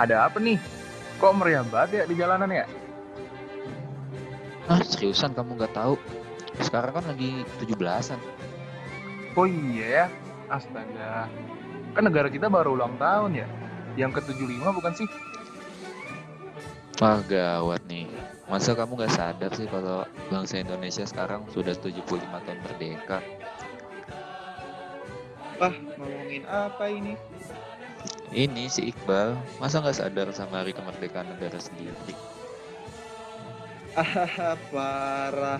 Ada apa nih? Kok meriah banget ya di jalanan ya? Ah, seriusan kamu nggak tahu? Sekarang kan lagi 17-an. Oh iya ya, astaga. Kan negara kita baru ulang tahun ya. Yang ke-75 bukan sih? Wah, gawat nih. Masa kamu nggak sadar sih kalau bangsa Indonesia sekarang sudah 75 tahun merdeka? Wah, ngomongin apa ini? Ini si Iqbal, masa nggak sadar sama hari kemerdekaan negara sendiri? Ah, parah.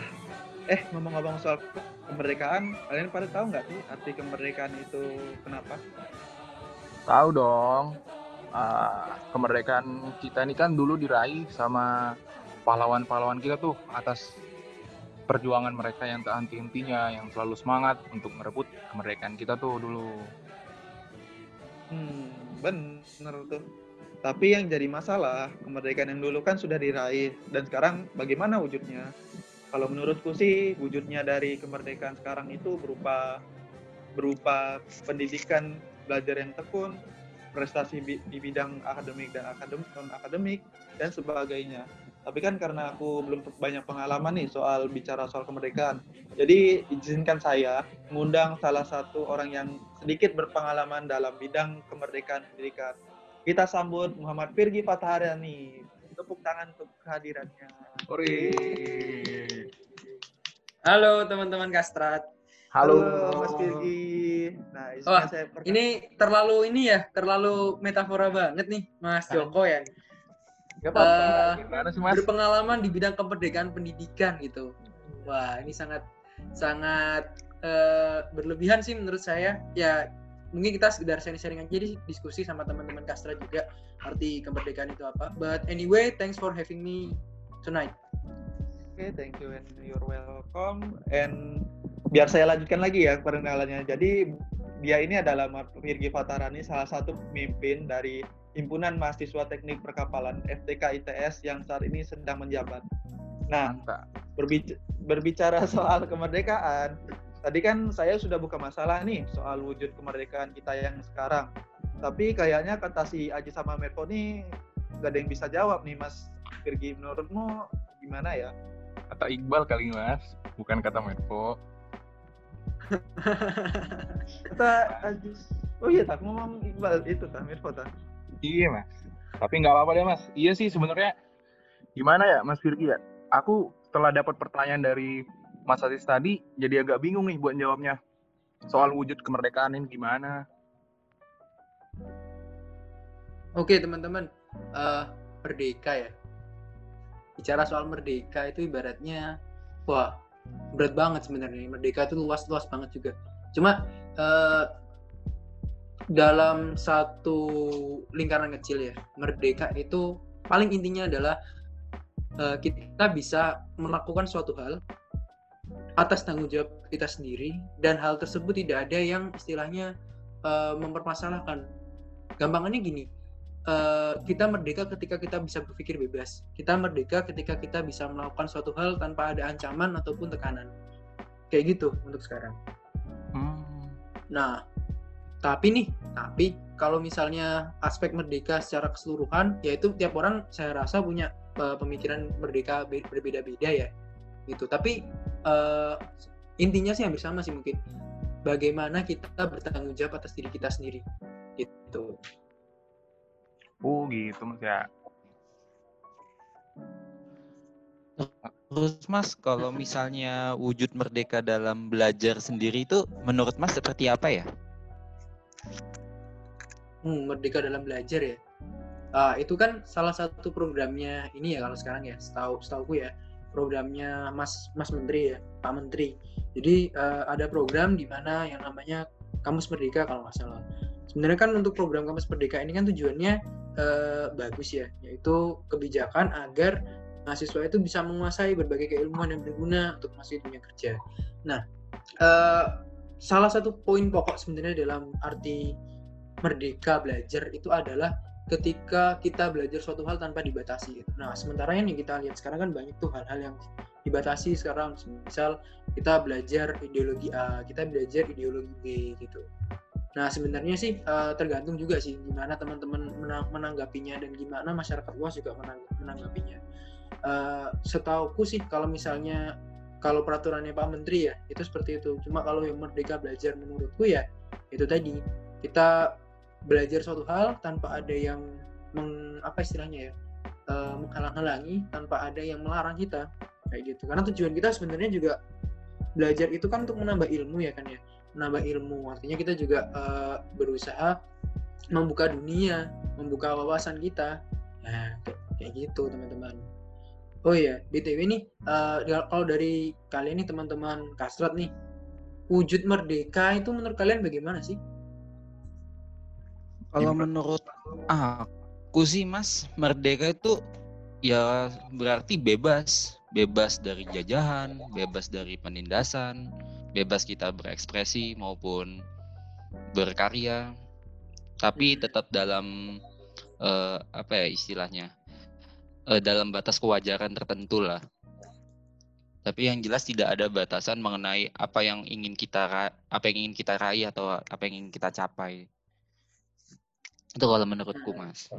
Eh, ngomong-ngomong soal kemerdekaan, kalian pada tahu nggak sih arti kemerdekaan itu kenapa? Tahu dong. Ah, kemerdekaan kita ini kan dulu diraih sama pahlawan-pahlawan kita tuh atas perjuangan mereka yang tak henti-hentinya, yang selalu semangat untuk merebut kemerdekaan kita tuh dulu. Hmm, bener tuh. Tapi yang jadi masalah, kemerdekaan yang dulu kan sudah diraih dan sekarang bagaimana wujudnya? Kalau menurutku sih wujudnya dari kemerdekaan sekarang itu berupa berupa pendidikan belajar yang tekun, prestasi di bidang akademik dan akademik non akademik dan sebagainya. Tapi kan karena aku belum banyak pengalaman nih soal bicara soal kemerdekaan, jadi izinkan saya mengundang salah satu orang yang sedikit berpengalaman dalam bidang kemerdekaan pendidikan. Kita sambut Muhammad Firgi Fatahariani. Tepuk tangan untuk kehadirannya. Ori. Halo teman-teman Kastrat. Halo. Mas Firgi. Nah, izinkan Wah, saya perkenalkan. Ini terlalu ini ya, terlalu metafora banget nih Mas Joko ya. Gak apa-apa. Mas? Berpengalaman di bidang kemerdekaan pendidikan gitu. Wah, ini sangat sangat eh, berlebihan sih menurut saya. Ya mungkin kita sekedar sharing-sharing aja di diskusi sama teman-teman Kastra juga arti kemerdekaan itu apa. But anyway, thanks for having me tonight. Oke, thank you and you're welcome. And biar saya lanjutkan lagi ya perkenalannya. Jadi dia ini adalah Mas Firgi Fatarani, salah satu pemimpin dari Himpunan Mahasiswa Teknik Perkapalan FTK ITS yang saat ini sedang menjabat. Nah, Mantap. berbic- berbicara soal kemerdekaan, tadi kan saya sudah buka masalah nih soal wujud kemerdekaan kita yang sekarang. Tapi kayaknya kata si Aji sama Merko nih nggak ada yang bisa jawab nih Mas Firgi. Menurutmu gimana ya? Kata Iqbal kali Mas, bukan kata Medpo. Kata Aji, oh iya tak ngomong Iqbal itu tak Merko tak. Iya Mas. Tapi nggak apa-apa deh Mas. Iya sih sebenarnya gimana ya Mas Firgi ya? Aku setelah dapat pertanyaan dari Mas Aziz tadi, jadi agak bingung nih buat jawabnya. Soal wujud kemerdekaan ini gimana? Oke teman-teman, Eh, merdeka ya. Bicara soal merdeka itu ibaratnya, wah berat banget sebenarnya. Merdeka itu luas-luas banget juga. Cuma eh, dalam satu lingkaran kecil ya, merdeka itu paling intinya adalah eh, kita bisa melakukan suatu hal atas tanggung jawab kita sendiri dan hal tersebut tidak ada yang istilahnya eh, mempermasalahkan. Gampangannya gini, eh, kita merdeka ketika kita bisa berpikir bebas. Kita merdeka ketika kita bisa melakukan suatu hal tanpa ada ancaman ataupun tekanan. Kayak gitu untuk sekarang. Hmm. Nah, tapi nih, tapi kalau misalnya aspek merdeka secara keseluruhan, yaitu tiap orang saya rasa punya eh, pemikiran merdeka be- berbeda-beda ya, gitu. Tapi eh, intinya sih hampir sama sih mungkin. Bagaimana kita bertanggung jawab atas diri kita sendiri, gitu. Oh gitu Mas ya. Terus Mas, kalau misalnya wujud merdeka dalam belajar sendiri itu menurut Mas seperti apa ya? Hmm, merdeka dalam belajar ya. Ah, itu kan salah satu programnya ini ya kalau sekarang ya, setahu setahuku ya, programnya Mas Mas Menteri ya, Pak Menteri. Jadi eh, ada program di mana yang namanya Kamus Merdeka kalau nggak salah. Sebenarnya kan untuk program Kamus Merdeka ini kan tujuannya eh, bagus ya, yaitu kebijakan agar mahasiswa itu bisa menguasai berbagai keilmuan yang berguna untuk masuk dunia kerja. Nah, eh, salah satu poin pokok sebenarnya dalam arti merdeka belajar itu adalah ketika kita belajar suatu hal tanpa dibatasi. gitu. Nah, sementara yang kita lihat sekarang kan banyak tuh hal-hal yang dibatasi sekarang. Misal kita belajar ideologi A, kita belajar ideologi B gitu. Nah sebenarnya sih uh, tergantung juga sih gimana teman-teman menang menanggapinya dan gimana masyarakat luas juga menang menanggapinya. Uh, setauku sih kalau misalnya kalau peraturannya Pak Menteri ya itu seperti itu. Cuma kalau yang merdeka belajar menurutku ya itu tadi kita belajar suatu hal tanpa ada yang meng, apa istilahnya ya uh, menghalang-halangi tanpa ada yang melarang kita kayak gitu. Karena tujuan kita sebenarnya juga belajar itu kan untuk menambah ilmu ya kan ya menambah ilmu artinya kita juga uh, berusaha membuka dunia membuka wawasan kita nah kayak gitu teman-teman oh iya btw nih uh, kalau dari kalian nih teman-teman kasrat nih wujud merdeka itu menurut kalian bagaimana sih? Kalau menurut aku sih mas merdeka itu ya berarti bebas. Bebas dari jajahan bebas dari penindasan bebas kita berekspresi maupun berkarya. Tapi hmm. tetap dalam uh, apa ya istilahnya uh, dalam batas kewajaran tertentu lah. Tapi yang jelas tidak ada batasan mengenai apa yang ingin kita apa yang ingin kita raih atau apa yang ingin kita capai. Itu kalau menurutku mas.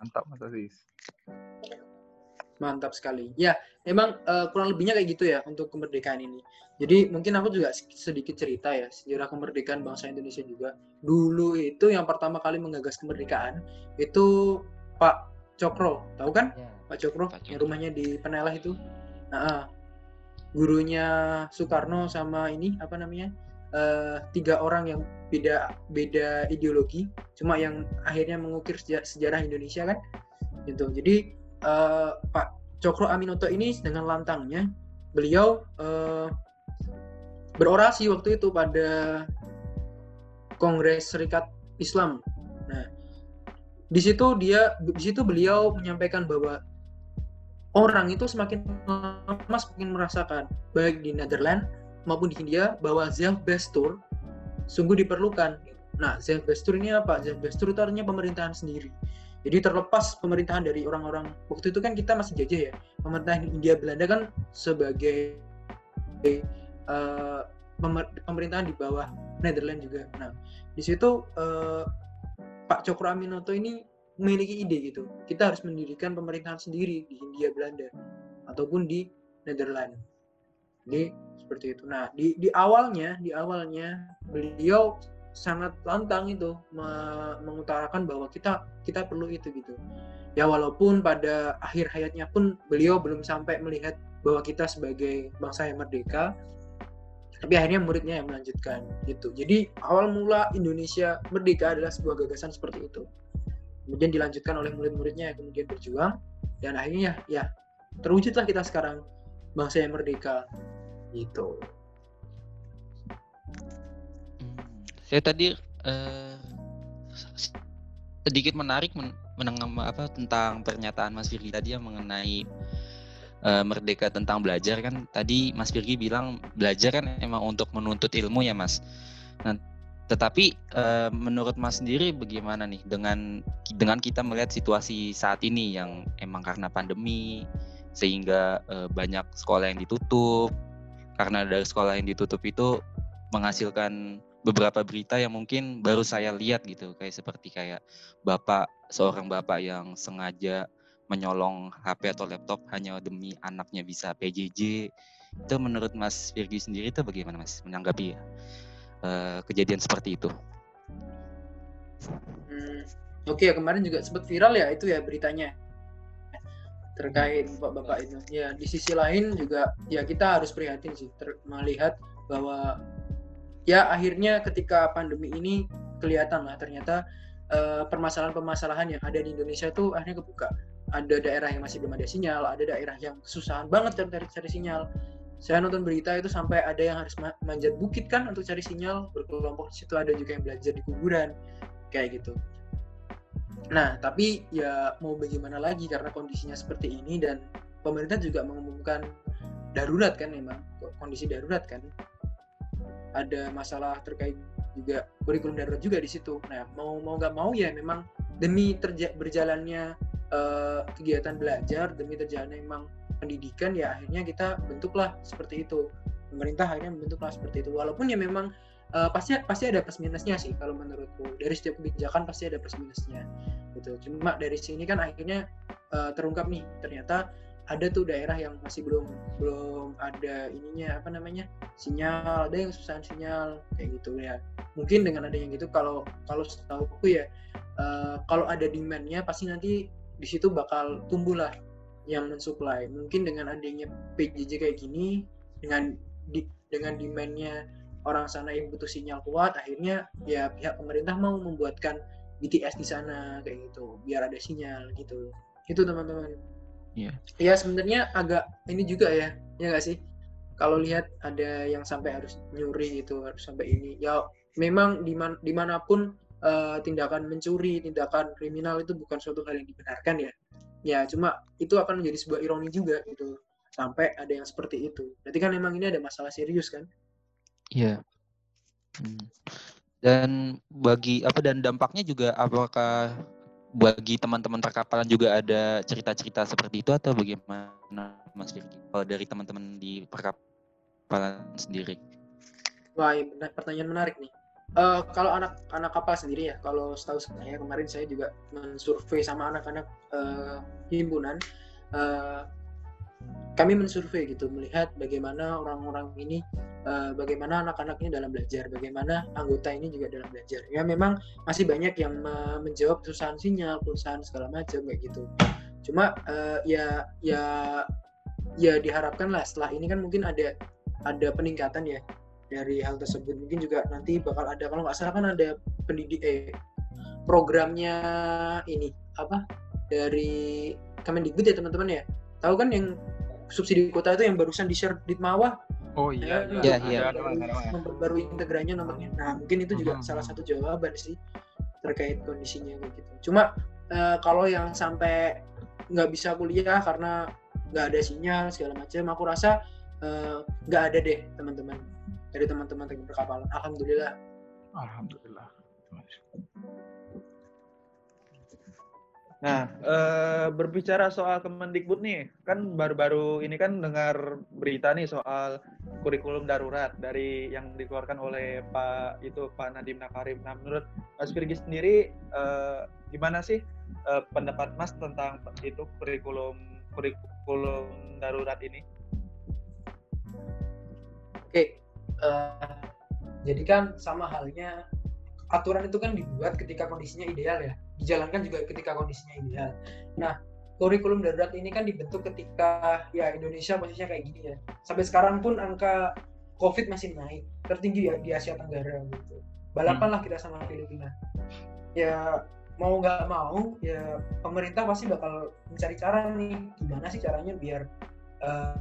Mantap mas Aziz. Mantap sekali. Ya emang uh, kurang lebihnya kayak gitu ya untuk kemerdekaan ini. Jadi mungkin aku juga sedikit cerita ya sejarah kemerdekaan bangsa Indonesia juga. Dulu itu yang pertama kali menggagas kemerdekaan itu Pak Cokro, tahu kan? Ya. Pak Cokro, Pak Cokro yang rumahnya di Penelah itu. Nah, gurunya Soekarno sama ini apa namanya? Uh, tiga orang yang beda beda ideologi, cuma yang akhirnya mengukir sejarah, sejarah Indonesia kan, gitu. Jadi uh, Pak Cokro Aminoto ini dengan lantangnya beliau uh, berorasi waktu itu pada Kongres Serikat Islam. Di situ dia di situ beliau menyampaikan bahwa orang itu semakin lama semakin merasakan baik di Netherlands maupun di India bahwa Zelfbestur sungguh diperlukan. Nah, Zelfbestur ini apa? Zelfbestur itu artinya pemerintahan sendiri. Jadi terlepas pemerintahan dari orang-orang waktu itu kan kita masih jajah ya. Pemerintahan India Belanda kan sebagai uh, pemerintahan di bawah Netherlands juga. Nah, di situ uh, Pak Cokro Aminoto ini memiliki ide gitu. Kita harus mendirikan pemerintahan sendiri di Hindia Belanda ataupun di Netherlands. Jadi seperti itu. Nah, di di awalnya, di awalnya beliau sangat lantang itu mengutarakan bahwa kita kita perlu itu gitu. Ya walaupun pada akhir hayatnya pun beliau belum sampai melihat bahwa kita sebagai bangsa yang merdeka tapi akhirnya muridnya yang melanjutkan gitu. Jadi awal mula Indonesia merdeka adalah sebuah gagasan seperti itu. Kemudian dilanjutkan oleh murid-muridnya yang kemudian berjuang dan akhirnya ya terwujudlah kita sekarang bangsa yang merdeka gitu. Hmm, saya tadi uh, sedikit menarik men menengah apa tentang pernyataan Mas Firly tadi yang mengenai uh, merdeka tentang belajar kan tadi Mas Firgi bilang belajar kan emang untuk menuntut ilmu ya Mas. Nah, tetapi uh, menurut Mas sendiri bagaimana nih dengan dengan kita melihat situasi saat ini yang emang karena pandemi sehingga uh, banyak sekolah yang ditutup karena dari sekolah yang ditutup itu menghasilkan beberapa berita yang mungkin baru saya lihat gitu kayak seperti kayak bapak seorang bapak yang sengaja menyolong HP atau laptop hanya demi anaknya bisa PJJ itu menurut Mas Virgi sendiri itu bagaimana Mas menanggapi uh, kejadian seperti itu? Hmm, Oke okay, kemarin juga sempat viral ya itu ya beritanya terkait bapak-bapak itu. Ya di sisi lain juga ya kita harus prihatin sih melihat bahwa ya akhirnya ketika pandemi ini kelihatan lah ternyata uh, permasalahan-permasalahan yang ada di Indonesia itu akhirnya kebuka ada daerah yang masih belum ada sinyal, ada daerah yang kesusahan banget cari, cari sinyal. Saya nonton berita itu sampai ada yang harus manjat bukit kan untuk cari sinyal, berkelompok di situ ada juga yang belajar di kuburan, kayak gitu. Nah, tapi ya mau bagaimana lagi karena kondisinya seperti ini dan pemerintah juga mengumumkan darurat kan memang kondisi darurat kan. Ada masalah terkait juga kurikulum darurat juga di situ. Nah, mau mau nggak mau ya memang demi terja berjalannya uh, kegiatan belajar demi terjalannya memang pendidikan ya akhirnya kita bentuklah seperti itu. Pemerintah akhirnya membentuklah seperti itu. Walaupun ya memang uh, pasti pasti ada plus minusnya sih kalau menurutku. Dari setiap kebijakan pasti ada plus minusnya gitu. Cuma dari sini kan akhirnya uh, terungkap nih ternyata ada tuh daerah yang masih belum belum ada ininya apa namanya sinyal ada yang susah sinyal kayak gitu ya. Mungkin dengan ada yang gitu kalau kalau setahu aku ya uh, kalau ada demandnya pasti nanti di situ bakal tumbuh lah yang mensuplai. Mungkin dengan adanya PJJ kayak gini dengan di, dengan demandnya orang sana yang butuh sinyal kuat akhirnya ya pihak pemerintah mau membuatkan BTS di sana kayak gitu. Biar ada sinyal gitu. Itu teman-teman. Iya. Ya sebenarnya agak ini juga ya, ya nggak sih? Kalau lihat ada yang sampai harus nyuri itu harus sampai ini, ya memang diman, di mana pun uh, tindakan mencuri, tindakan kriminal itu bukan suatu hal yang dibenarkan ya. Ya cuma itu akan menjadi sebuah ironi juga gitu sampai ada yang seperti itu. Berarti kan memang ini ada masalah serius kan? Iya. Hmm. Dan bagi apa dan dampaknya juga apakah bagi teman-teman perkapalan juga ada cerita-cerita seperti itu atau bagaimana Mas Firgi? Kalau dari teman-teman di perkapalan sendiri? Wah, ya, pertanyaan menarik nih. Uh, kalau anak-anak kapal sendiri ya, kalau setahu saya kemarin saya juga mensurvei sama anak-anak uh, himpunan, uh, kami mensurvei gitu melihat bagaimana orang-orang ini uh, bagaimana anak-anak ini dalam belajar bagaimana anggota ini juga dalam belajar. Ya memang masih banyak yang menjawab kesusahan sinyal kesusahan segala macam kayak gitu. Cuma uh, ya ya ya diharapkan lah setelah ini kan mungkin ada ada peningkatan ya dari hal tersebut mungkin juga nanti bakal ada kalau nggak salah kan ada pendidik eh programnya ini apa dari Kemendikbud ya teman-teman ya tahu kan yang subsidi kota itu yang barusan di share di Mawah Oh iya, iya, iya. Memperbarui integranya nomornya. Nah, mungkin itu juga hmm. salah satu jawaban sih terkait kondisinya gitu. Cuma uh, kalau yang sampai nggak bisa kuliah karena nggak ada sinyal segala macam, aku rasa uh, nggak ada deh teman-teman dari teman-teman teknik perkapalan. Alhamdulillah. Alhamdulillah. Nah, e, berbicara soal Kemendikbud nih, kan baru-baru ini kan dengar berita nih soal kurikulum darurat dari yang dikeluarkan oleh Pak itu Pak Nadiem Nakarim. Nah, menurut Mas Firgi sendiri e, gimana sih e, pendapat Mas tentang itu kurikulum kurikulum darurat ini? Oke, uh, jadi kan sama halnya aturan itu kan dibuat ketika kondisinya ideal ya dijalankan juga ketika kondisinya ideal. Nah, kurikulum darurat ini kan dibentuk ketika ya Indonesia posisinya kayak gini ya. Sampai sekarang pun angka COVID masih naik, tertinggi ya di Asia Tenggara gitu. Balapan hmm. lah kita sama Filipina. Ya mau nggak mau ya pemerintah pasti bakal mencari cara nih gimana sih caranya biar uh,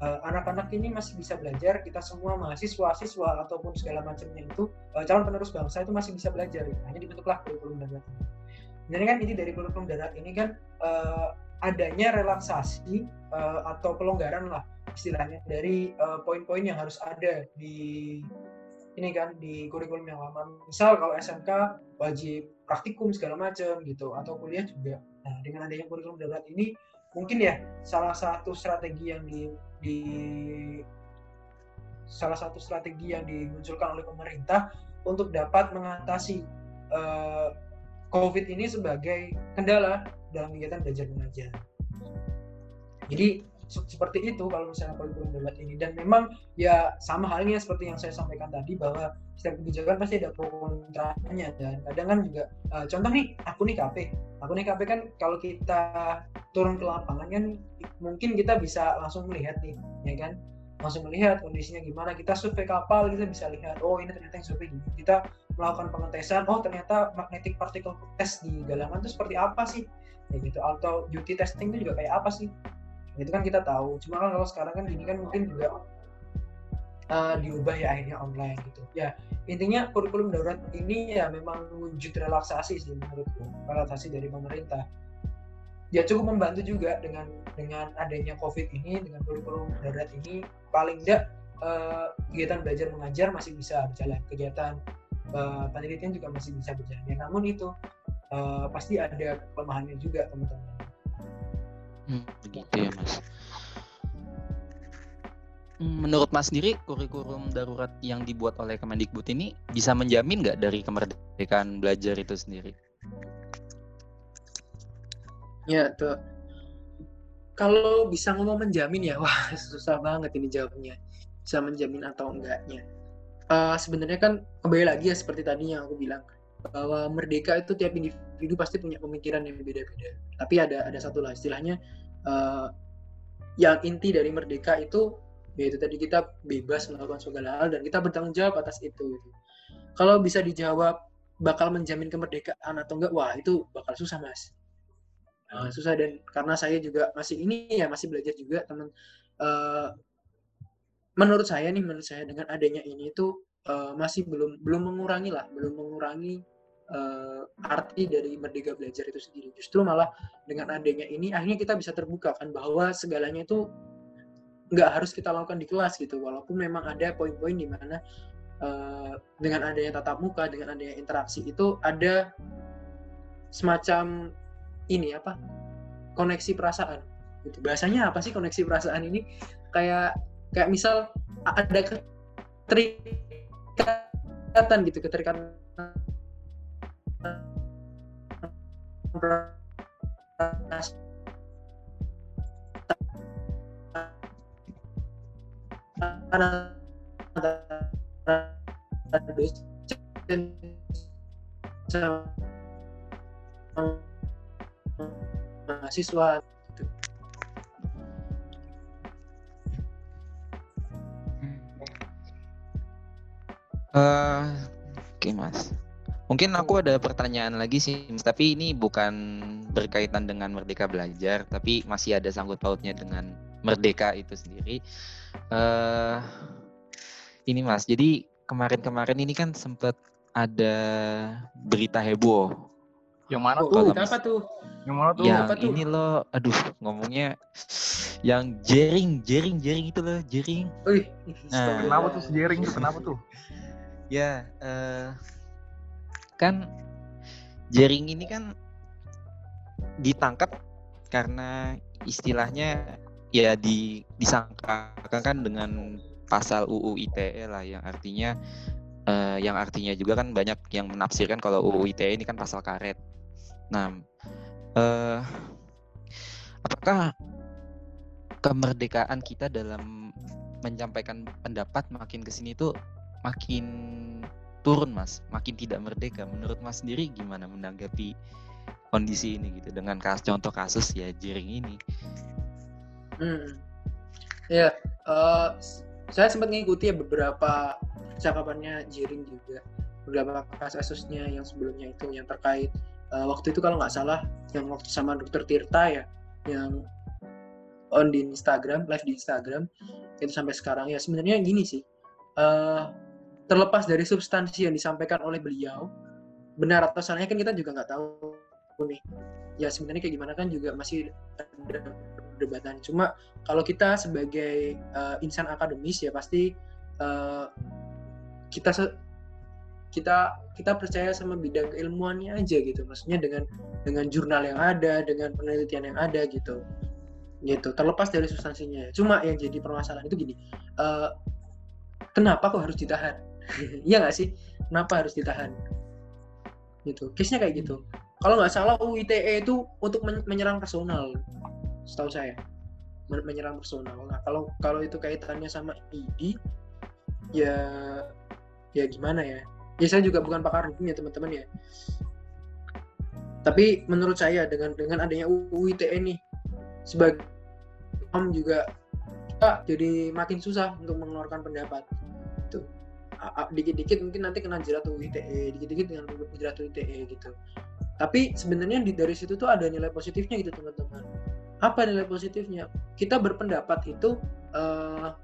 anak-anak ini masih bisa belajar, kita semua mahasiswa, siswa ataupun segala macamnya itu uh, calon penerus bangsa itu masih bisa belajar. Gitu. Hanya dibentuklah kurikulum darurat. Jadi kan ini dari kurikulum darurat ini kan uh, adanya relaksasi atau pelonggaran lah istilahnya dari poin-poin yang harus ada di ini kan di kurikulum yang lama. Misal kalau SMK wajib praktikum segala macam gitu atau kuliah juga. Nah, dengan adanya kurikulum darurat ini mungkin ya salah satu strategi yang di, di salah satu strategi yang dimunculkan oleh pemerintah untuk dapat mengatasi uh, COVID ini sebagai kendala dalam kegiatan belajar mengajar. Jadi seperti itu kalau misalnya kurikulum darurat ini dan memang ya sama halnya seperti yang saya sampaikan tadi bahwa setiap kebijakan pasti ada pro kontranya dan kadang kan juga uh, contoh nih aku nih KP aku nih KP kan kalau kita turun ke lapangan kan mungkin kita bisa langsung melihat nih ya kan? Langsung melihat kondisinya gimana kita survei kapal kita bisa lihat oh ini ternyata yang survei gini. Kita melakukan pengetesan oh ternyata magnetic particle test di galangan itu seperti apa sih? Ya gitu atau duty testing itu juga kayak apa sih? Itu kan kita tahu. Cuma kan kalau sekarang kan gini kan mungkin juga uh, diubah ya akhirnya online gitu. Ya intinya kurikulum darurat ini ya memang wujud relaksasi sih menurutku relaksasi dari pemerintah. Ya cukup membantu juga dengan dengan adanya covid ini dengan kurikulum darurat ini. Paling tidak uh, kegiatan belajar mengajar masih bisa berjalan kegiatan uh, penelitian juga masih bisa berjalan. Ya namun itu uh, pasti ada kelemahannya juga teman-teman. Hmm, begitu ya mas. Menurut Mas sendiri kurikulum darurat yang dibuat oleh Kemendikbud ini bisa menjamin nggak dari kemerdekaan belajar itu sendiri? Ya, tuh. Kalau bisa ngomong menjamin ya, wah susah banget ini jawabnya. Bisa menjamin atau enggaknya. Uh, sebenarnya kan kembali lagi ya seperti tadi yang aku bilang bahwa merdeka itu tiap individu pasti punya pemikiran yang beda-beda. Tapi ada ada satu lah istilahnya uh, yang inti dari merdeka itu yaitu tadi kita bebas melakukan segala hal dan kita bertanggung jawab atas itu gitu. kalau bisa dijawab bakal menjamin kemerdekaan atau enggak wah itu bakal susah mas. Uh, susah dan karena saya juga masih ini ya masih belajar juga teman uh, menurut saya nih menurut saya dengan adanya ini itu uh, masih belum belum mengurangi lah belum mengurangi uh, arti dari merdeka belajar itu sendiri. Justru malah dengan adanya ini akhirnya kita bisa terbuka kan bahwa segalanya itu nggak harus kita lakukan di kelas gitu. Walaupun memang ada poin-poin di mana uh, dengan adanya tatap muka dengan adanya interaksi itu ada semacam ini apa koneksi perasaan gitu. Bahasanya apa sih koneksi perasaan ini? Kayak kayak misal ada keterikatan gitu keterikatan antara dosen mahasiswa gitu. Uh, Oke okay, mas, mungkin aku ada pertanyaan lagi sih, tapi ini bukan berkaitan dengan Merdeka Belajar, tapi masih ada sangkut pautnya dengan Merdeka itu sendiri uh, ini Mas, jadi kemarin-kemarin ini kan sempat ada berita heboh. Yang mana tuh? Oh, apa tuh? Yang mana tuh? Yang apa tuh? ini loh, aduh ngomongnya yang jering, jering, jering itu loh, jering. Wih, nah, kenapa tuh jering? Kenapa tuh? ya, uh, kan jering ini kan ditangkap karena istilahnya ya di disangkakan kan dengan pasal UU ITE lah yang artinya uh, yang artinya juga kan banyak yang menafsirkan kalau UU ITE ini kan pasal karet. Nah, uh, apakah kemerdekaan kita dalam menyampaikan pendapat makin ke sini tuh makin turun mas, makin tidak merdeka. Menurut mas sendiri gimana menanggapi kondisi ini gitu dengan kasus contoh kasus ya Jiring ini? Hmm. Ya, uh, saya sempat mengikuti ya beberapa percakapannya Jiring juga, beberapa kasusnya yang sebelumnya itu yang terkait uh, waktu itu kalau nggak salah yang waktu sama Dokter Tirta ya, yang on di Instagram, live di Instagram itu sampai sekarang ya sebenarnya gini sih, uh, terlepas dari substansi yang disampaikan oleh beliau, benar atau salahnya kan kita juga nggak tahu nih. Ya sebenarnya kayak gimana kan juga masih perdebatan. Cuma kalau kita sebagai uh, insan akademis ya pasti uh, kita kita kita percaya sama bidang keilmuannya aja gitu. Maksudnya dengan dengan jurnal yang ada, dengan penelitian yang ada gitu. Gitu. Terlepas dari substansinya. Cuma yang jadi permasalahan itu gini. Uh, kenapa kok harus ditahan? Iya nggak sih? Kenapa harus ditahan? Gitu. Case-nya kayak gitu. Kalau nggak salah UITE itu untuk menyerang personal setahu saya menyerang personal. Nah kalau kalau itu kaitannya sama ID, ya ya gimana ya? Ya saya juga bukan pakar hukum ya teman-teman ya. Tapi menurut saya dengan dengan adanya UU ITE ini sebagai om juga kita jadi makin susah untuk mengeluarkan pendapat. Itu dikit-dikit mungkin nanti kena jerat UU ITE, dikit-dikit dengan jerat UU ITE gitu. Tapi sebenarnya dari situ tuh ada nilai positifnya gitu teman-teman apa nilai positifnya? Kita berpendapat itu uh,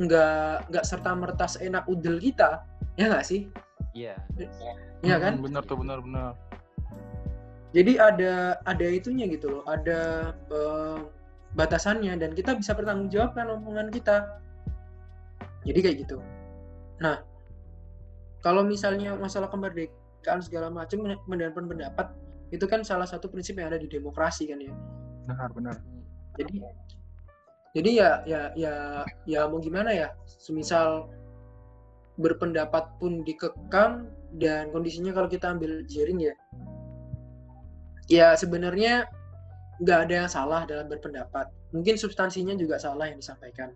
nggak nggak serta merta enak udel kita ya nggak sih? Iya yeah. iya. Kan? Hmm, benar tuh benar benar. Jadi ada ada itunya gitu loh ada uh, batasannya dan kita bisa bertanggung jawabkan omongan kita. Jadi kayak gitu. Nah kalau misalnya masalah kemerdekaan segala macam mendapat pendapat itu kan salah satu prinsip yang ada di demokrasi kan ya. Benar benar. Jadi jadi ya ya ya ya mau gimana ya? Semisal berpendapat pun dikekang dan kondisinya kalau kita ambil jaring ya ya sebenarnya nggak ada yang salah dalam berpendapat. Mungkin substansinya juga salah yang disampaikan.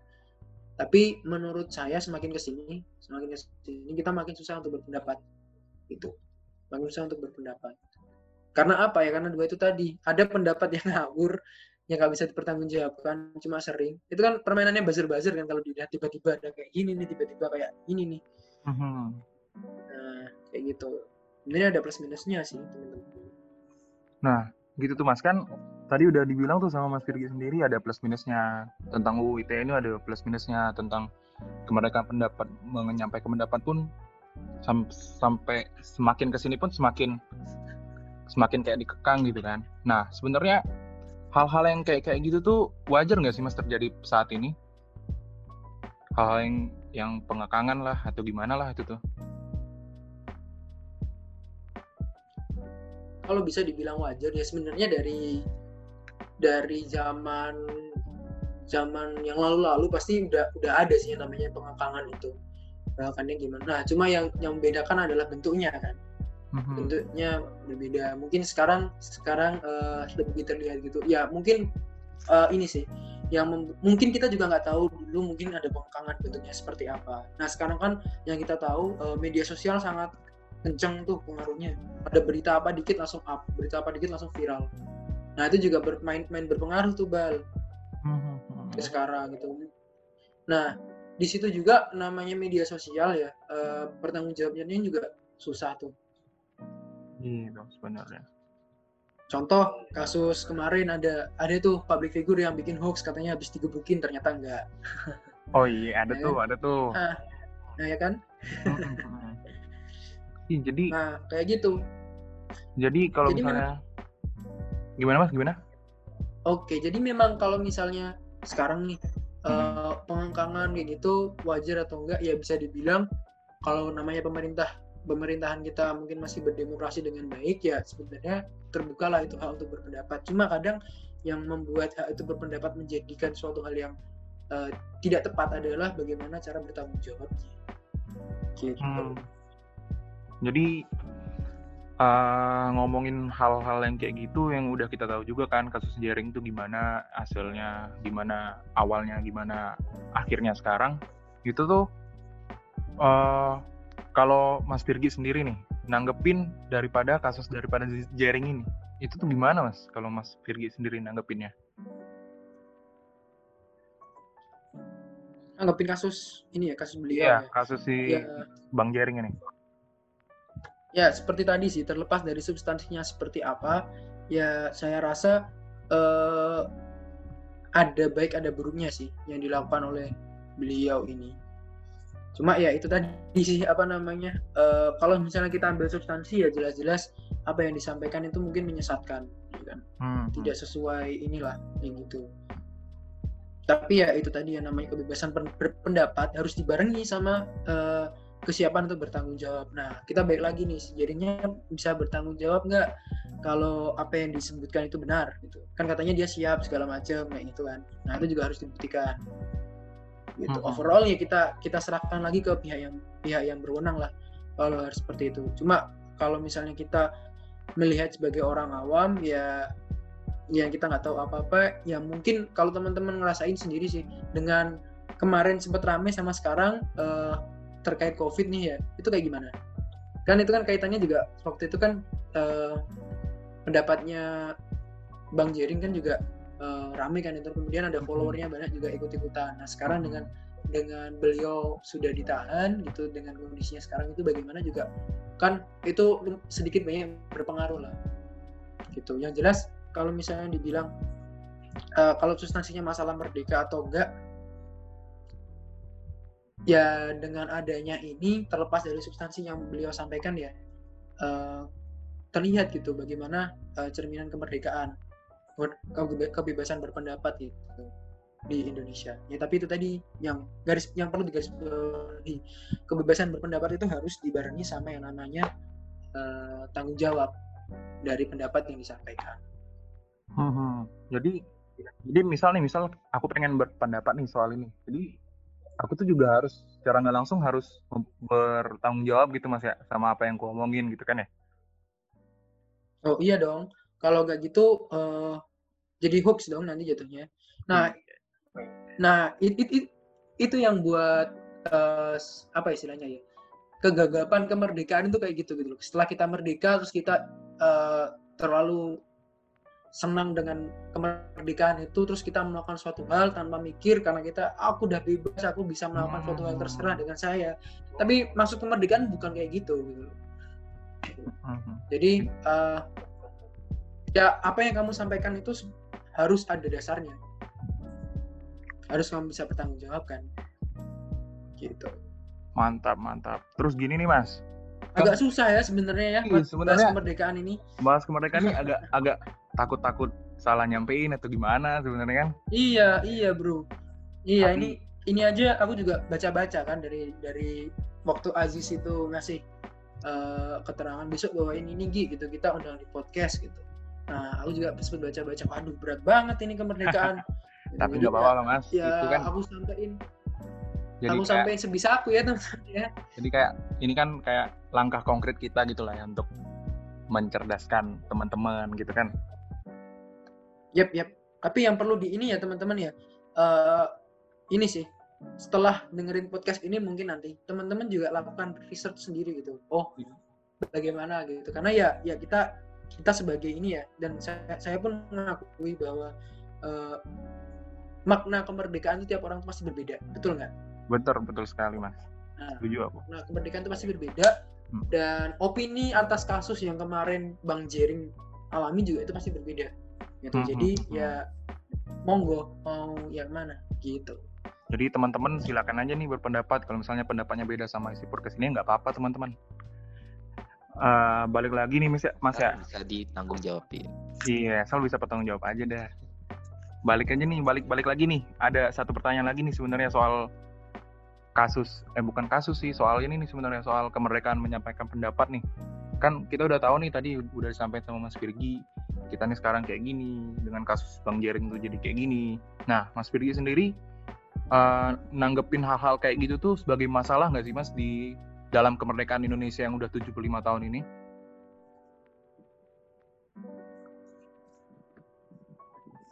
Tapi menurut saya semakin ke sini semakin ke sini kita makin susah untuk berpendapat. Itu. Makin susah untuk berpendapat karena apa ya? Karena dua itu tadi. Ada pendapat yang ngawur yang nggak bisa dipertanggungjawabkan cuma sering. Itu kan permainannya buzzer-buzzer kan kalau dilihat. Tiba-tiba ada kayak gini nih tiba-tiba kayak ini nih. Mhm. nah kayak gitu. Ini ada plus minusnya sih teman-teman. Nah, gitu tuh Mas. Kan tadi udah dibilang tuh sama Mas Firgi sendiri ada plus minusnya tentang UU ITE ini ada plus minusnya tentang kemerdekaan pendapat menyampaikan pendapat pun sam- sampai semakin ke sini pun semakin semakin kayak dikekang gitu kan. Nah, sebenarnya hal-hal yang kayak kayak gitu tuh wajar nggak sih Mas terjadi saat ini? Hal-hal yang yang pengekangan lah atau gimana lah itu tuh. kalau bisa dibilang wajar ya sebenarnya dari dari zaman zaman yang lalu-lalu pasti udah udah ada sih yang namanya pengekangan itu pengekangannya gimana nah cuma yang yang membedakan adalah bentuknya kan Mhm. bentuknya berbeda mungkin sekarang sekarang eh, lebih terlihat gitu ya mungkin eh, ini sih yang mungkin kita juga nggak tahu dulu mungkin ada pengekangan bentuknya seperti apa nah sekarang kan yang kita tahu eh, media sosial sangat kenceng tuh pengaruhnya ada berita apa dikit langsung up berita apa dikit langsung viral nah itu juga bermain-main berpengaruh tuh bal Mhm. ke sekarang gitu. Nah, di situ juga namanya media sosial ya, eh, pertanggungjawabannya juga susah tuh. Gitu sebenarnya. Contoh kasus kemarin ada ada tuh public figure yang bikin hoax katanya habis digebukin ternyata enggak. Oh iya ada Ya. tuh, ada tuh. Nah ya kan? Ih, jadi Nah kayak gitu. jadi kalau jadi misalnya gimana mas gimana? Oke, jadi memang kalau misalnya sekarang nih eh, pengangkangan kayak gitu wajar atau enggak ya bisa dibilang kalau namanya pemerintah pemerintahan kita mungkin masih berdemokrasi dengan baik ya sebenarnya terbukalah itu hak untuk berpendapat. Cuma kadang yang membuat hak itu berpendapat menjadikan suatu hal yang eh, tidak tepat adalah bagaimana cara bertanggung jawabnya. Gitu. Hmm. Jadi eh, ngomongin hal-hal yang kayak gitu yang udah kita tahu juga kan kasus jaring itu gimana hasilnya, gimana awalnya, gimana akhirnya sekarang. Itu tuh eh kalau Mas Virgi sendiri nih nanggepin daripada kasus daripada jaring ini. Itu tuh gimana Mas kalau Mas Virgi sendiri nanggepinnya? Anggapin kasus ini ya kasus beliau Iya, ya. kasus si Ya, Bang Jaring ini. Ya, seperti tadi sih, terlepas dari substansinya seperti apa, ya saya rasa eh, ada baik ada buruknya sih yang dilakukan oleh beliau ini. Cuma ya itu tadi sih apa namanya, eh, kalau misalnya kita ambil substansi ya jelas-jelas apa yang disampaikan itu mungkin menyesatkan, gitu kan? Hmm, tidak sesuai inilah yang gitu. Tapi ya itu tadi yang namanya kebebasan pen- berpendapat harus dibarengi sama eh, kesiapan untuk bertanggung jawab. Nah, kita balik lagi nih, jadinya bisa bertanggung jawab nggak kalau apa yang disebutkan itu benar gitu. Kan katanya dia siap segala macam kayak gitu kan. Nah, itu juga harus dibuktikan. Gitu. Mhm. Overall ya kita kita serahkan lagi ke pihak yang pihak yang berwenang lah kalau harus seperti itu. Cuma kalau misalnya kita melihat sebagai orang awam ya yang kita nggak tahu apa-apa ya mungkin kalau teman-teman ngerasain sendiri sih dengan kemarin sempat rame sama sekarang eh, terkait covid nih ya itu kayak gimana kan itu kan kaitannya juga waktu itu kan eh, pendapatnya Bang Jering kan juga eh, rame kan itu. Kemudian ada followernya banyak juga ikut-ikutan. Nah sekarang dengan dengan beliau sudah ditahan gitu dengan kondisinya sekarang itu bagaimana juga kan itu sedikit banyak berpengaruh lah. Gitu. Yang jelas kalau misalnya dibilang eh, kalau substansinya masalah merdeka atau enggak ya dengan adanya ini terlepas dari substansi yang beliau sampaikan ya eh, terlihat gitu bagaimana eh, cerminan kemerdekaan ber- kebe- kebebasan berpendapat gitu di Indonesia ya tapi itu tadi yang garis yang perlu digarisbawahi kebebasan berpendapat itu harus dibarengi sama yang namanya eh, tanggung jawab dari pendapat yang disampaikan Mhm. Jadi Jadi misal nih, misal aku pengen berpendapat nih soal ini. Jadi aku tuh juga harus secara nggak langsung harus bertanggung jawab gitu mas ya sama apa yang aku omongin gitu kan ya. Oh iya dong. Kalau nggak gitu eh, jadi hoax dong nanti jatuhnya. Nah, nah it- it- it- itu yang buat s- apa istilahnya ya? Kegagapan kemerdekaan itu kayak gitu gitu loh. Setelah kita merdeka terus kita eh, terlalu senang dengan kemerdekaan itu terus kita melakukan suatu hal tanpa mikir karena kita aku udah bebas aku bisa melakukan suatu hal terserah dengan saya tapi maksud kemerdekaan bukan kayak gitu gitu loh. Mhm. Jadi eh, ya apa yang kamu sampaikan itu harus ada dasarnya. Harus kamu bisa bertanggungjawabkan. Gitu. Mantap mantap. Terus gini nih mas, Agak susah ya sebenarnya ya Iya, buat bahas sebenarnya- kemerdekaan ini. bahas kemerdekaan ini agak agak takut-takut salah nyampein atau gimana sebenarnya kan? Iya, iya, Bro. Iya, Tapi- ini ini aja aku juga baca-baca kan dari dari waktu Aziz itu ngasih eh, keterangan besok bawain ini Gi gitu kita undang di podcast gitu. Nah, aku juga sempat baca-baca, waduh berat banget ini kemerdekaan. Tapi nggak apa-apa loh mas. ya Itu kan aku sampein jadi aku kayak, sampein sebisa aku ya teman ya. Jadi kayak ini kan kayak langkah konkret kita gitu lah ya untuk mencerdaskan teman-teman gitu kan. yep yep tapi yang perlu di ini ya teman-teman ya eh ini sih. Setelah dengerin podcast ini mungkin nanti teman-teman juga lakukan research sendiri gitu. Oh bagaimana gitu. Karena ya ya kita kita sebagai ini ya dan saya saya pun mengakui bahwa eh, makna kemerdekaan itu tiap orang pasti berbeda betul nggak Betul betul sekali mas. Nah, Setuju aku. Nah, kemerdekaan itu pasti berbeda Hmm. dan opini atas kasus yang kemarin Bang Jering alami juga itu pasti berbeda. Gitu. Hmm, Jadi hmm, hmm. ya monggo mau yang mana gitu. Jadi teman-teman silakan aja nih berpendapat. Kalau misalnya pendapatnya beda sama isi podcast ini nggak apa-apa teman-teman. Eh, balik lagi nih mas ya, mas ya. Kan bisa ditanggung jawabin. Iya, selalu bisa bertanggung jawab aja dah. Balik aja nih, balik balik lagi nih. Ada satu pertanyaan lagi nih sebenarnya soal kasus, eh bukan kasus sih, soal ini nih sebenarnya soal kemerdekaan menyampaikan pendapat nih. Kan kita udah tahu nih tadi udah disampaikan sama Mas Virgi, kita nih sekarang kayak gini dengan kasus Bang Jering tuh jadi kayak gini. Nah, Mas Virgi sendiri eh, nanggepin hal-hal kayak gitu tuh sebagai masalah nggak sih Mas di dalam kemerdekaan Indonesia yang udah 75 tahun ini?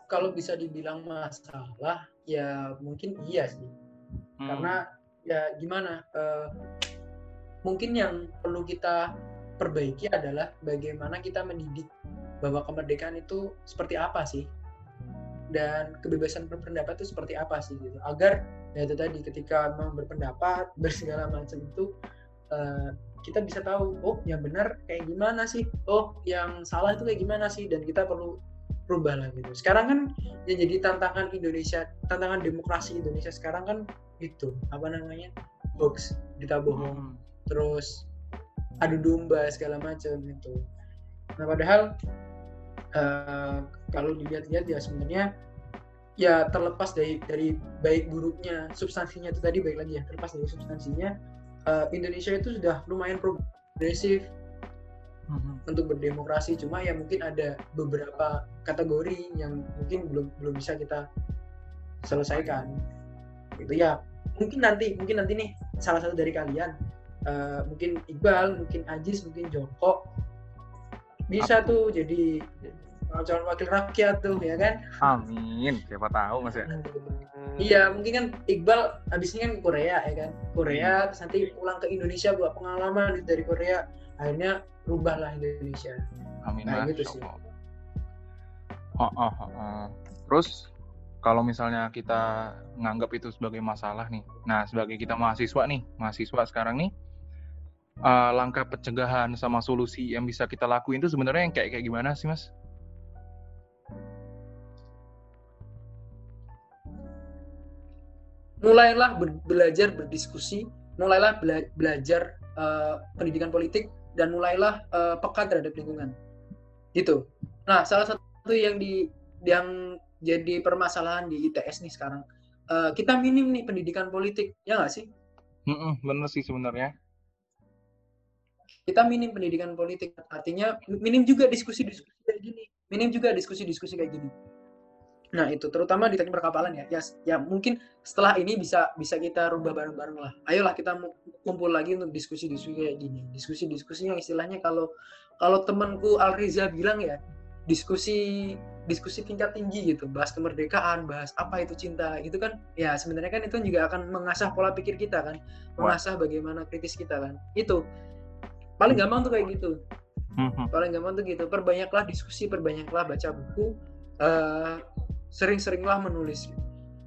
Kalau bisa dibilang masalah ya mungkin iya sih. Hmm. Karena ya gimana eh, mungkin yang perlu kita perbaiki adalah bagaimana kita mendidik bahwa kemerdekaan itu seperti apa sih dan kebebasan berpendapat itu seperti apa sih gitu agar ya itu tadi ketika mau berpendapat bersegala macam itu eh, kita bisa tahu oh yang benar kayak gimana sih? Oh yang salah itu kayak gimana sih? Dan kita perlu rubah lah gitu. Sekarang kan yang jadi tantangan Indonesia tantangan demokrasi Indonesia sekarang kan itu apa namanya? Hoax berita bohong. Hmm. terus adu domba segala macam itu. Nah padahal eh, kalau dilihat-lihat ya sebenarnya ya terlepas dari dari baik buruknya substansinya itu tadi baik lagi ya terlepas dari substansinya eh, Indonesia itu sudah lumayan progresif Hmm. untuk berdemokrasi. Cuma ya mungkin ada beberapa kategori yang mungkin belum belum bisa kita selesaikan. Gitu ya mungkin nanti mungkin nanti nih salah satu dari kalian eh, mungkin Iqbal mungkin Ajis mungkin Joko bisa tuh jadi calon wakil rakyat tuh ya kan Amin, siapa tahu Mas ya. Iya, mungkin kan Iqbal habis ini kan Korea ya kan. Korea terus nanti pulang ke Indonesia buat pengalaman dari Korea. Akhirnya rubahlah Indonesia. Amin Nah, gitu sih. Oh, oh, oh, oh. Terus kalau misalnya kita nganggap itu sebagai masalah nih, nah sebagai kita mahasiswa nih, mahasiswa sekarang nih, eh, langkah pencegahan sama solusi yang bisa kita lakuin itu sebenarnya yang kayak kayak gimana sih Mas? Mulailah ber- belajar berdiskusi, mulailah bela- belajar eh, pendidikan politik dan mulailah eh, peka terhadap lingkungan. Gitu. Nah, salah satu yang di yang jadi permasalahan di ITS nih sekarang, eh, kita minim nih pendidikan politik, ya nggak sih? Mm-mm, bener sih sebenarnya. kita minim pendidikan politik artinya minim juga diskusi-diskusi kayak gini minim juga diskusi-diskusi kayak gini Nah itu terutama di teknik perkapalan ya. Ya, ya mungkin setelah ini bisa bisa kita rubah bareng-bareng lah. Ayolah kita kumpul lagi untuk diskusi-diskusi kayak gini. Diskusi-diskusi yang istilahnya kalau kalau temanku Alriza bilang ya diskusi diskusi tingkat tinggi gitu, bahas kemerdekaan, bahas apa itu cinta gitu kan. Ya sebenarnya kan itu juga akan mengasah pola pikir kita kan, mengasah bagaimana kritis kita kan. Itu paling gampang tuh kayak gitu Mhm. paling gampang tuh gitu perbanyaklah diskusi perbanyaklah baca buku eh, sering-seringlah menulis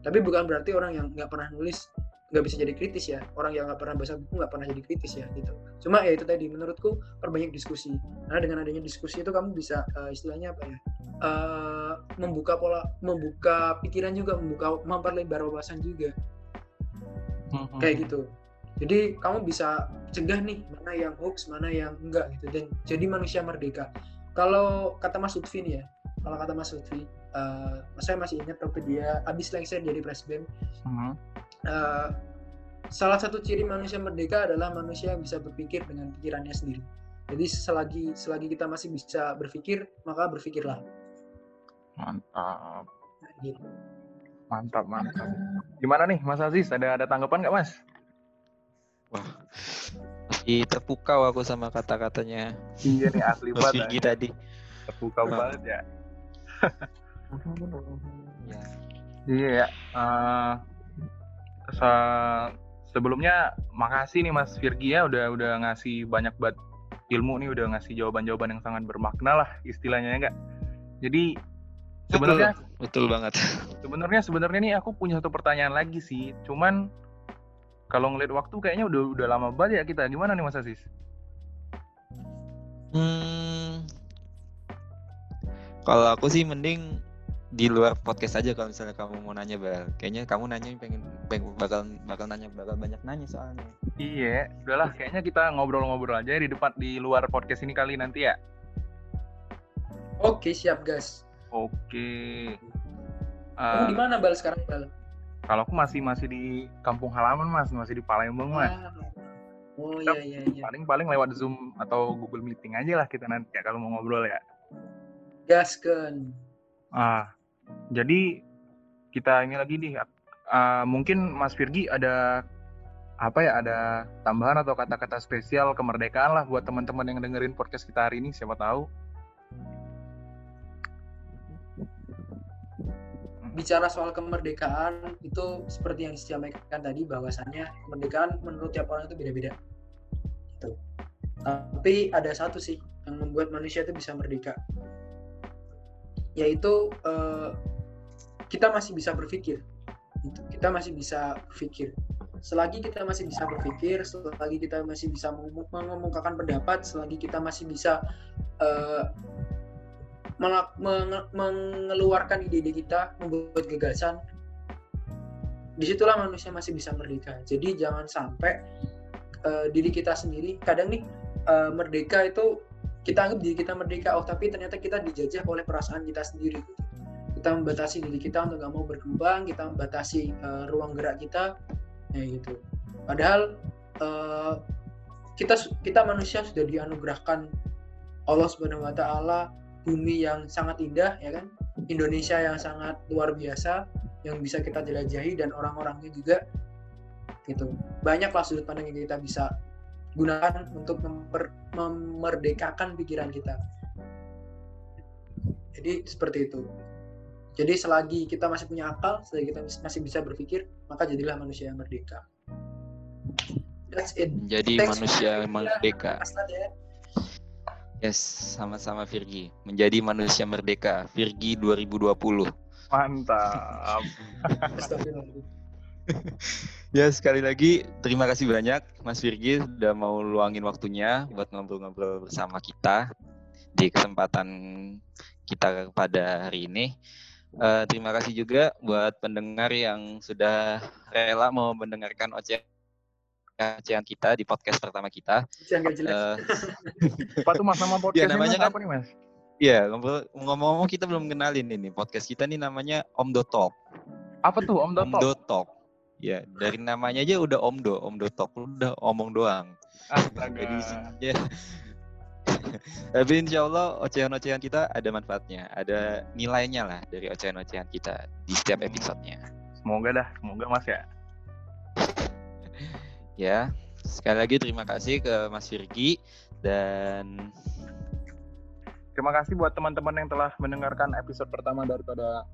tapi bukan berarti orang yang nggak pernah nulis nggak bisa jadi kritis ya. Orang yang nggak pernah baca buku nggak pernah jadi kritis ya gitu. Cuma ya itu tadi menurutku perbanyak diskusi. Karena dengan adanya diskusi itu kamu bisa eh, istilahnya apa ya eh, membuka pola membuka pikiran juga membuka memperlebar wawasan juga. Mhm. kayak gitu. Jadi kamu bisa cegah nih mana yang hoax mana yang enggak gitu. Dan jadi manusia merdeka. Kalau kata Mas Lutfi nih ya kalau kata Mas Lutfi eh, saya masih ingat waktu dia habis lengser jadi presiden Mhm. eh, salah satu ciri manusia merdeka adalah manusia yang bisa berpikir dengan pikirannya sendiri jadi selagi selagi kita masih bisa berpikir maka berpikirlah Mantap. Nah, gitu. Mantap, mantap. Gimana nih Mas Aziz? Ada ada tanggapan nggak Mas? Masih terpukau aku sama kata-katanya Iya nih asli Mas banget. Virgi tadi. Terbuka Nah. banget ya. Ya. Iya ya. Eh, se- sebelumnya makasih nih Mas Virgi ya udah udah ngasih banyak banget ilmu nih udah ngasih jawaban-jawaban yang sangat bermakna lah istilahnya ya enggak. Jadi sebenarnya Betul banget. sebenarnya sebenarnya nih aku punya satu pertanyaan lagi sih. Cuman kalau ngeliat waktu kayaknya udah udah lama banget ya kita. Gimana nih Mas Aziz? Hmm, kalau aku sih mending di luar podcast aja kalau misalnya kamu mau nanya bal. Kayaknya kamu nanya pengen, pengen bakal bakal nanya bakal banyak nanya soalnya. Iya, udahlah kayaknya kita ngobrol-ngobrol aja di depan di luar podcast ini kali nanti ya. oke siap guys Oke. kamu Eh, di mana bal sekarang bal kalau aku masih masih di kampung halaman Mas, masih di Palembang Mas. Ah. oh iya iya iya Paling-paling lewat Zoom atau Google Meeting aja lah kita nanti ya kalau mau ngobrol ya. gasken Ah, jadi kita ini lagi nih. ah, mungkin Mas Virgi ada apa ya? Ada tambahan atau kata-kata spesial kemerdekaan lah buat teman-teman yang dengerin podcast kita hari ini. Siapa tahu. bicara soal kemerdekaan itu seperti yang disampaikan tadi bahwasannya kemerdekaan menurut tiap orang itu beda-beda gitu. tapi ada satu sih yang membuat manusia itu bisa merdeka yaitu eh, kita masih bisa berpikir gitu. kita masih bisa berpikir selagi kita masih bisa berpikir selagi kita masih bisa mengemu- mengemukakan pendapat selagi kita masih bisa menge- mengeluarkan ide-ide kita, membuat gagasan. Di situlah manusia masih bisa merdeka. Jadi jangan sampai eh, diri kita sendiri, kadang nih eh, merdeka itu kita anggap diri kita merdeka, oh tapi ternyata kita dijajah oleh perasaan kita sendiri. Kita membatasi diri kita untuk nggak mau berkembang, kita membatasi eh, ruang gerak kita, ya gitu. Padahal eh, kita kita manusia sudah dianugerahkan Allah Subhanahu Wa Taala bumi yang sangat indah ya kan Indonesia yang sangat luar biasa yang bisa kita jelajahi dan orang-orangnya juga gitu banyaklah sudut pandang yang kita bisa gunakan untuk memper- memerdekakan pikiran kita jadi seperti itu jadi selagi kita masih punya akal selagi kita masih bisa berpikir maka jadilah manusia yang merdeka that's it Menjadi Thanks, manusia Mas. merdeka. Ya. Yes, sama-sama Virgi. Menjadi manusia merdeka. Virgi 2020. Mantap. Ya sekali lagi terima kasih banyak Mas Virgi sudah mau luangin waktunya buat ngobrol-ngobrol bersama kita di kesempatan kita pada hari ini. Eh, terima kasih juga buat pendengar yang sudah rela mau mendengarkan ocehan kita di podcast pertama kita. Jangan jelek. Eh, Apa tuh Mas nama podcastnya namanya Mas? kan- apa nih Mas? Iya, ngobrol- ngomong-ngomong kita belum kenalin ini podcast kita nih namanya Omdo Talk. Apa tuh Om Dotok? Omdo Talk. Ya, dari namanya aja udah Omdo, Omdo Talk, udah omong doang. Astaga. Jadi ya, Tapi insya Allah ocehan-ocehan kita ada manfaatnya, ada nilainya lah dari ocehan-ocehan kita di setiap episodenya. Semoga dah, semoga Mas ya. Ya, sekali lagi terima kasih ke Mas Firgi dan Terima kasih buat teman-teman yang telah mendengarkan episode pertama daripada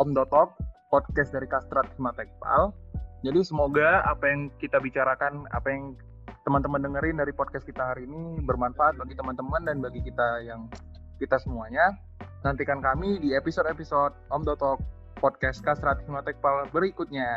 Om Dotop, podcast dari Kastrat Himatekpal. Jadi semoga apa yang kita bicarakan, apa yang teman-teman dengerin dari podcast kita hari ini bermanfaat bagi teman-teman dan bagi kita yang kita semuanya. Nantikan kami di episode-episode Om Dotop podcast Kastrat Himatekpal berikutnya.